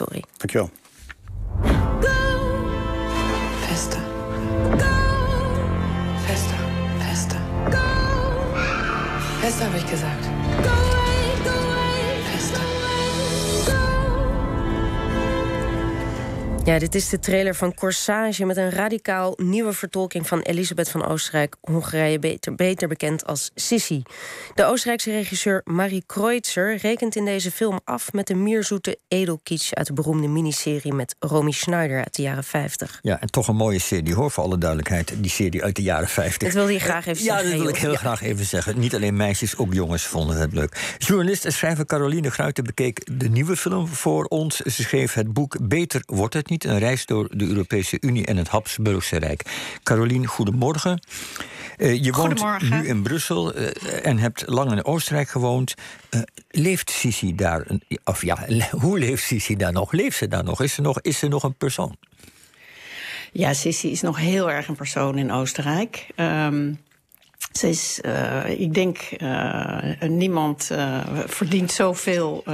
Story. Dankjewel. Fester. Fester. Fester. Fester, habe ich gesagt. Ja, dit is de trailer van Corsage met een radicaal nieuwe vertolking van Elisabeth van Oostenrijk, Hongarije, beter, beter bekend als Sissi. De Oostenrijkse regisseur Marie Kreutzer rekent in deze film af met de mierzoete edelkitsch uit de beroemde miniserie met Romy Schneider uit de jaren 50. Ja, en toch een mooie serie hoor, voor alle duidelijkheid. Die serie uit de jaren 50. Dat wilde je graag even ja, zeggen. dat wil ik heel Ja. graag even zeggen. Niet alleen meisjes, ook jongens vonden het leuk. Journalist en schrijver Caroline Gruijten bekeek de nieuwe film voor ons. Ze schreef het boek Beter wordt het niet. Een reis door de Europese Unie en het Habsburgse Rijk. Caroline, goedemorgen. Eh, je woont nu in Brussel eh, en hebt lang in Oostenrijk gewoond. Eh, leeft Sisi daar? Of ja, hoe leeft Sisi daar nog? Leeft ze daar nog? Is ze nog, is ze nog een persoon? Ja, Sissi is nog heel erg een persoon in Oostenrijk. Ehm, ze is, ik denk, eh, niemand verdient zoveel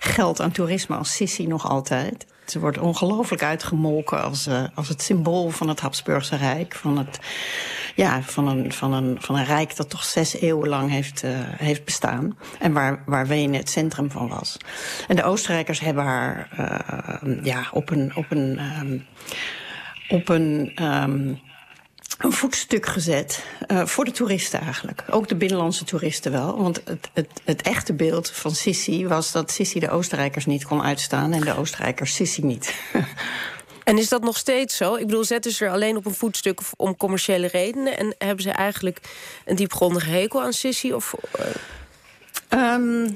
geld aan toerisme als Sissi nog altijd. Ze wordt ongelooflijk uitgemolken als, eh, als het symbool van het Habsburgse Rijk. Van, het, ja, van, een, van, een, van een rijk dat toch zes eeuwen lang heeft, eh, heeft bestaan. En waar, waar Wenen het centrum van was. En de Oostenrijkers hebben haar eh, ja, op een. Op een ehm, op een, ehm, een voetstuk gezet eh, voor de toeristen eigenlijk. Ook de binnenlandse toeristen wel. Want het, het, het echte beeld van Sissi was dat Sissi de Oostenrijkers niet kon uitstaan... en de Oostenrijkers Sissi niet. En is dat nog steeds zo? Ik bedoel, zetten ze er alleen op een voetstuk om commerciële redenen? En hebben ze eigenlijk een diepgrondige hekel aan Sissy? Of, eh, Ehm,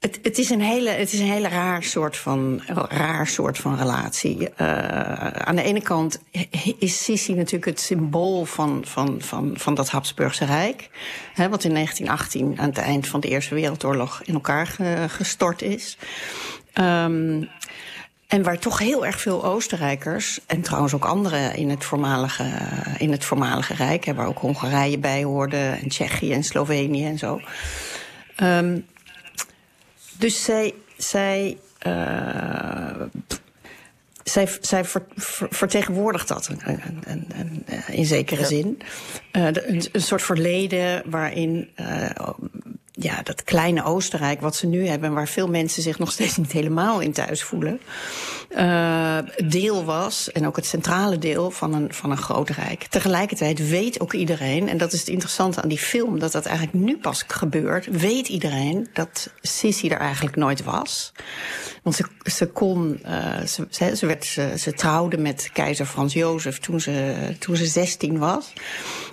het, het, is een hele, het is een hele raar soort van, raar soort van relatie. Eh, aan de ene kant is Sissi natuurlijk het symbool van, van, van, van dat Habsburgse Rijk. Hè, wat in 1918 aan het eind van de Eerste Wereldoorlog in elkaar ge- gestort is. Ehm, en waar toch heel erg veel Oostenrijkers, en trouwens ook anderen in het voormalige, in het voormalige Rijk, hè, waar ook Hongarije bij hoorde, en Tsjechië en Slovenië en zo. Ehm, dus zij, zij, eh, zij, zij ver- ver- vertegenwoordigt dat een- een- een- een- een- in zekere zin. Eh, een, een soort verleden waarin eh, ja, dat kleine Oostenrijk wat ze nu hebben... en waar veel mensen zich nog steeds niet helemaal in thuis voelen... eh, deel was, en ook het centrale deel van een, van een groot rijk. Tegelijkertijd weet ook iedereen, en dat is het interessante aan die film... dat dat eigenlijk nu pas gebeurt, weet iedereen dat Sissi er eigenlijk nooit was. Want ze, ze kon, eh, ze, ze, werd, ze, ze trouwde met keizer Frans Jozef toen ze, toen ze 16 was.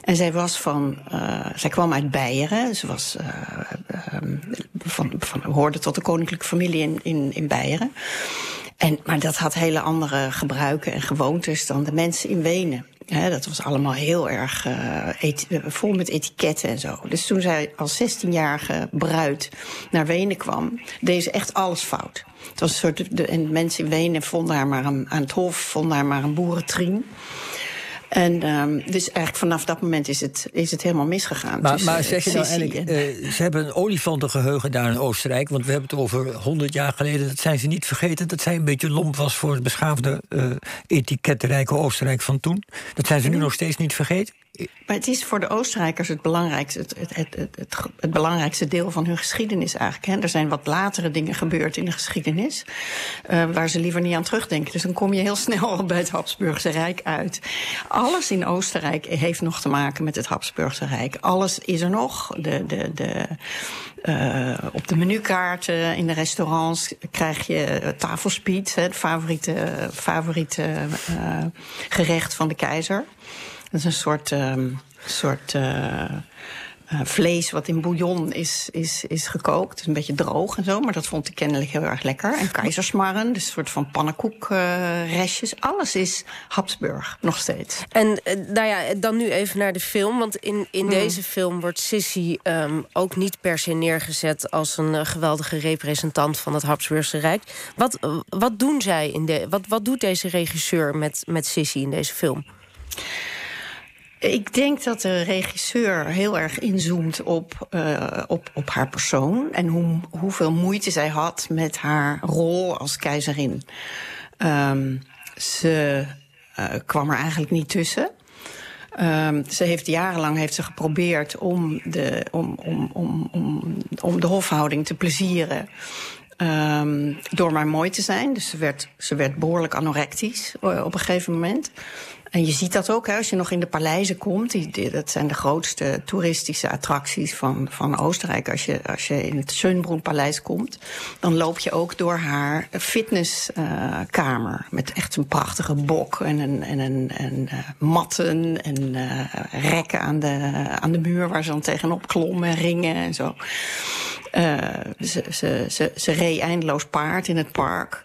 En zij was van, eh, zij kwam uit Beieren. Ze was, van, van, hoorde tot de koninklijke familie in, in, in Beieren. En, maar dat had hele andere gebruiken en gewoontes dan de mensen in Wenen. Dat was allemaal heel erg eh, eh, vol met etiketten en zo. Dus toen zij als 16-jarige bruid naar Wenen kwam, deed ze echt alles fout. Het was een soort, de, en mensen in Wenen vonden haar maar een, aan het hof vonden haar maar een boerentrien. En ehm, dus eigenlijk vanaf dat moment is het, is het helemaal misgegaan. Maar, tussen, maar eh, zeg je nou eigenlijk, en- eh, ze hebben een olifantengeheugen daar in Oostenrijk... want we hebben het over 100 jaar geleden, dat zijn ze niet vergeten... dat zij een beetje lomp was voor het beschaafde, eh etikettenrijke Oostenrijk van toen. Dat zijn ze nu nog steeds niet vergeten. Maar het is voor de Oostenrijkers het belangrijkste, het, het, het, het, belangrijkste deel van hun geschiedenis eigenlijk. Hè. Er zijn wat latere dingen gebeurd in de geschiedenis. eh, waar ze liever niet aan terugdenken. Dus dan kom je heel snel bij het Habsburgse Rijk uit. Alles in Oostenrijk heeft nog te maken met het Habsburgse Rijk. Alles is er nog. De, de, de, eh, op de menukaarten in de restaurants krijg je eh, tafelspiet, het favoriete, favoriete gerecht van de keizer. Dat is een soort, ehm, soort eh, eh, vlees wat in bouillon is, is, is gekookt. Het is een beetje droog en zo, maar dat vond ik kennelijk heel erg lekker. En keizersmarren, dus een soort van pannenkoekrestjes. Alles is Habsburg, nog steeds. En eh, nou ja, dan nu even naar de film. Want in, Hmm. in deze film wordt Sissy ehm, ook niet per se neergezet als een eh, geweldige representant van het Habsburgse Rijk. Wat, eh, wat doen zij in de. Wat, wat doet deze regisseur met, met Sissy in deze film? Ik denk dat de regisseur heel erg inzoomt op, uh, op, op haar persoon en hoe, hoeveel moeite zij had met haar rol als keizerin. Um, ze uh, kwam er eigenlijk niet tussen. Um, ze heeft jarenlang heeft ze geprobeerd om de, om, om, om, om, de hofhouding te plezieren. Um, door maar mooi te zijn. Dus ze werd, ze werd behoorlijk anorectisch uh, op een gegeven moment. En je ziet dat ook hè, als je nog in de paleizen komt. Die, dat zijn de grootste toeristische attracties van, van Oostenrijk. Als je, als je in het Schönbrunn-paleis komt, dan loop je ook door haar fitnesskamer. Met echt een prachtige bok en, een, en, een, en uh, matten en uh, rekken aan de, aan de muur waar ze dan tegenop klommen, ringen en zo. Uh, ze, ze, ze, ze reed eindeloos paard in het park.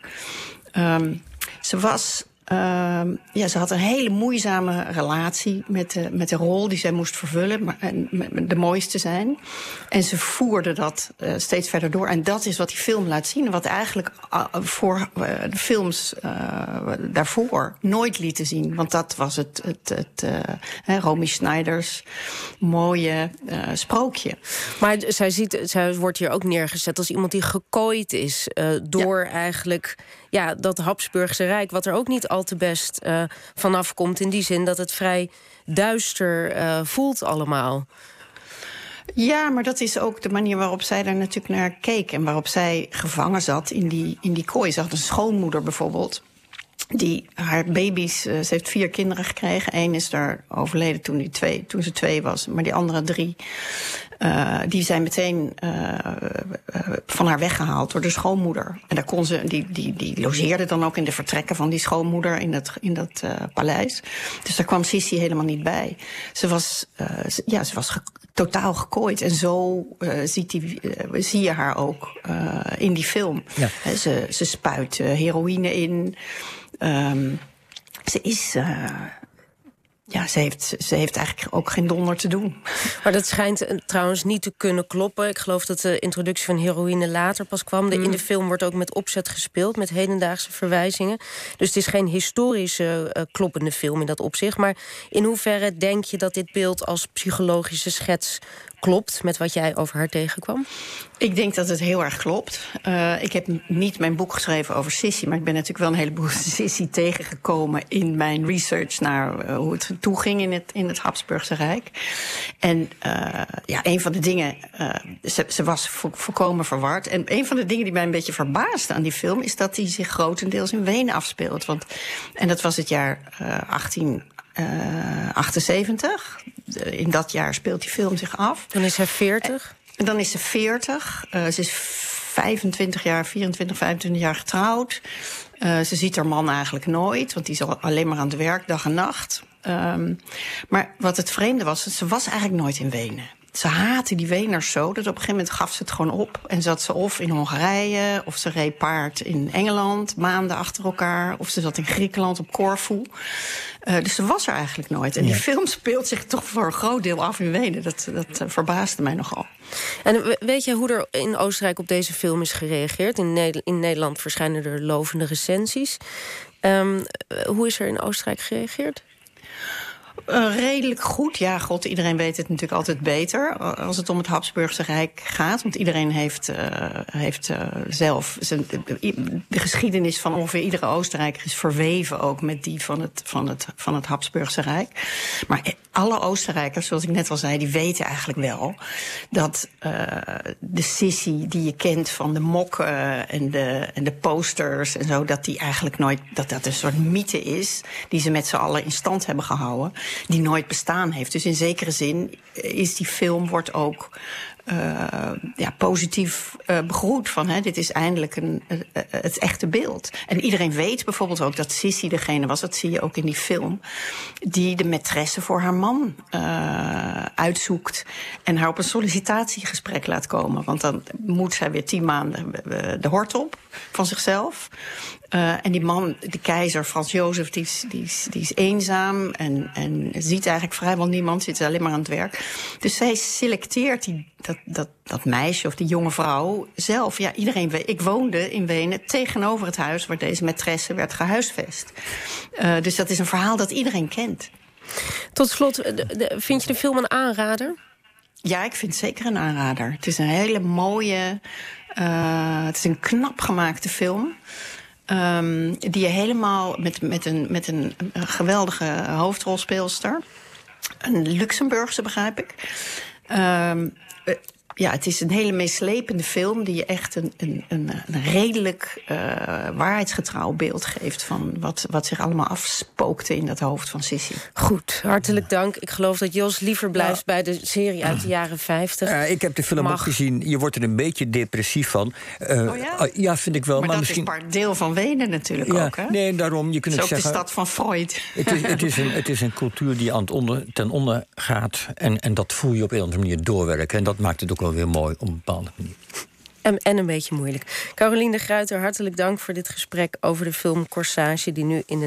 Um, ze was uh, ja, ze had een hele moeizame relatie met de, met de rol die zij moest vervullen, maar, en de mooiste zijn. En ze voerde dat uh, steeds verder door. En dat is wat die film laat zien. Wat eigenlijk uh, voor uh, de films daarvoor nooit lieten zien. Want dat was het, het, het Romy Schneiders mooie sprookje. Maar zij, ziet, zij wordt hier ook neergezet als iemand die gekooid is door ja. eigenlijk ja, dat Habsburgse Rijk, wat er ook niet al te best uh, vanaf komt. In die zin dat het vrij duister uh, voelt allemaal. Ja, maar dat is ook de manier waarop zij daar natuurlijk naar keek. En waarop zij gevangen zat in die, in die kooi. Had een schoonmoeder bijvoorbeeld die haar baby's, uh, ze heeft vier kinderen gekregen. Eén is daar overleden toen, die twee, toen ze twee was, maar die andere drie, uh, die zijn meteen uh, van haar weggehaald door de schoonmoeder. En daar kon ze, die, die, die logeerde dan ook in de vertrekken van die schoonmoeder in dat, in dat paleis. Dus daar kwam Sissi helemaal niet bij. Ze was, ze, ja, ze was ge totaal gekooid. En zo ziet die, zie je haar ook in die film. Ja. ze, ze spuit heroïne in. Um, ze is. Uh, ze heeft, ze heeft eigenlijk ook geen donder te doen. Maar dat schijnt eh, trouwens niet te kunnen kloppen. Ik geloof dat de introductie van heroïne later pas kwam. De, In de mm. film wordt ook met opzet gespeeld, met hedendaagse verwijzingen. Dus het is geen historische uh, kloppende film in dat opzicht. Maar in hoeverre denk je dat dit beeld als psychologische schets klopt met wat jij over haar tegenkwam? Ik denk dat het heel erg klopt. Uh, ik heb niet mijn boek geschreven over Sissy, maar ik ben natuurlijk wel een heleboel Sissy tegengekomen in mijn research naar uh, hoe het toeging in het, in het Habsburgse Rijk. En uh, ja, een van de dingen, ze, ze, was vo volkomen verward. En een van de dingen die mij een beetje verbaasde aan die film is dat die zich grotendeels in Wenen afspeelt. Want, en dat was het jaar 18. Uh, 78. In dat jaar speelt die film zich af. Dan is hij 40? En dan is ze 40. Uh, ze is 25 jaar, 24, 25 jaar getrouwd. Uh, ze ziet haar man eigenlijk nooit, want die is alleen maar aan het werk, dag en nacht. Um, maar wat het vreemde was, ze was eigenlijk nooit in Wenen ze haatte die Weners zo dat op een gegeven moment gaf ze het gewoon op. En zat ze of in Hongarije, of ze reed paard in Engeland, maanden achter elkaar. Of ze zat in Griekenland op Corfu. Uh, dus ze was er eigenlijk nooit. En die film speelt zich toch voor een groot deel af in Wenen. Dat, dat uh, verbaasde mij nogal. En weet je hoe er in Oostenrijk op deze film is gereageerd? In, Nederland, in Nederland verschijnen er lovende recensies. Um, hoe is er in Oostenrijk gereageerd? Uh, redelijk goed. Ja, god, iedereen weet het natuurlijk altijd beter als het om het Habsburgse Rijk gaat. Want iedereen heeft, uh, heeft zelf zijn, de geschiedenis van ongeveer iedere Oostenrijker is verweven ook met die van het, van het, van het Habsburgse Rijk. Maar alle Oostenrijkers, zoals ik net al zei, die weten eigenlijk wel dat de sissie die je kent van de mokken en de, en de posters en zo, dat die eigenlijk nooit, dat dat een soort mythe is die ze met z'n allen in stand hebben gehouden die nooit bestaan heeft. Dus in zekere zin is die film wordt ook uh, ja, positief uh, begroet. Van, hè, dit is eindelijk een, uh, het echte beeld. En iedereen weet bijvoorbeeld ook dat Sissy degene was, dat zie je ook in die film, die de maîtresse voor haar man uitzoekt en haar op een sollicitatiegesprek laat komen. Want dan moet zij weer tien maanden de hort op van zichzelf. En die man, de keizer Frans Jozef, die is, die is, die is eenzaam en, en ziet eigenlijk vrijwel niemand, zit alleen maar aan het werk. Dus zij selecteert die, dat, dat, dat meisje of die jonge vrouw zelf. Ja, iedereen weet. Ik woonde in Wenen tegenover het huis waar deze maîtresse werd gehuisvest. Uh, dus dat is een verhaal dat iedereen kent. Tot slot, de- vind je de film een aanrader? Ja, ik vind het zeker een aanrader. Het is een hele mooie, eh, het is een knap gemaakte film. Ehm, die je helemaal met, met, een, met een geweldige hoofdrolspeelster. Een Luxemburgse, begrijp ik. Um, ja, het is een hele meeslepende film die je echt een, een, een, een redelijk eh, waarheidsgetrouw beeld geeft van wat, wat zich allemaal afspookte in dat hoofd van Sissy. Goed, hartelijk dank. Ik geloof dat Jos liever blijft bij de serie uit de jaren 50. Ja, ik heb de film Mag. ook gezien. Je wordt er een beetje depressief van. Eh, Oh ja? ja, vind ik wel. Maar, Maar, dat misschien. is part deel van Wenen natuurlijk ja, ook, hè? nee, daarom. Je kunt Het is ook ook de zeggen. stad van Freud. Het is, het, is een, het is een cultuur die aan het onder, ten onder gaat. En, en dat voel je op een of andere manier doorwerken. En dat maakt het ook wel weer mooi op een bepaalde manier. En, en een beetje moeilijk. Caroline de Gruiter, hartelijk dank voor dit gesprek over de film Corsage... die nu in de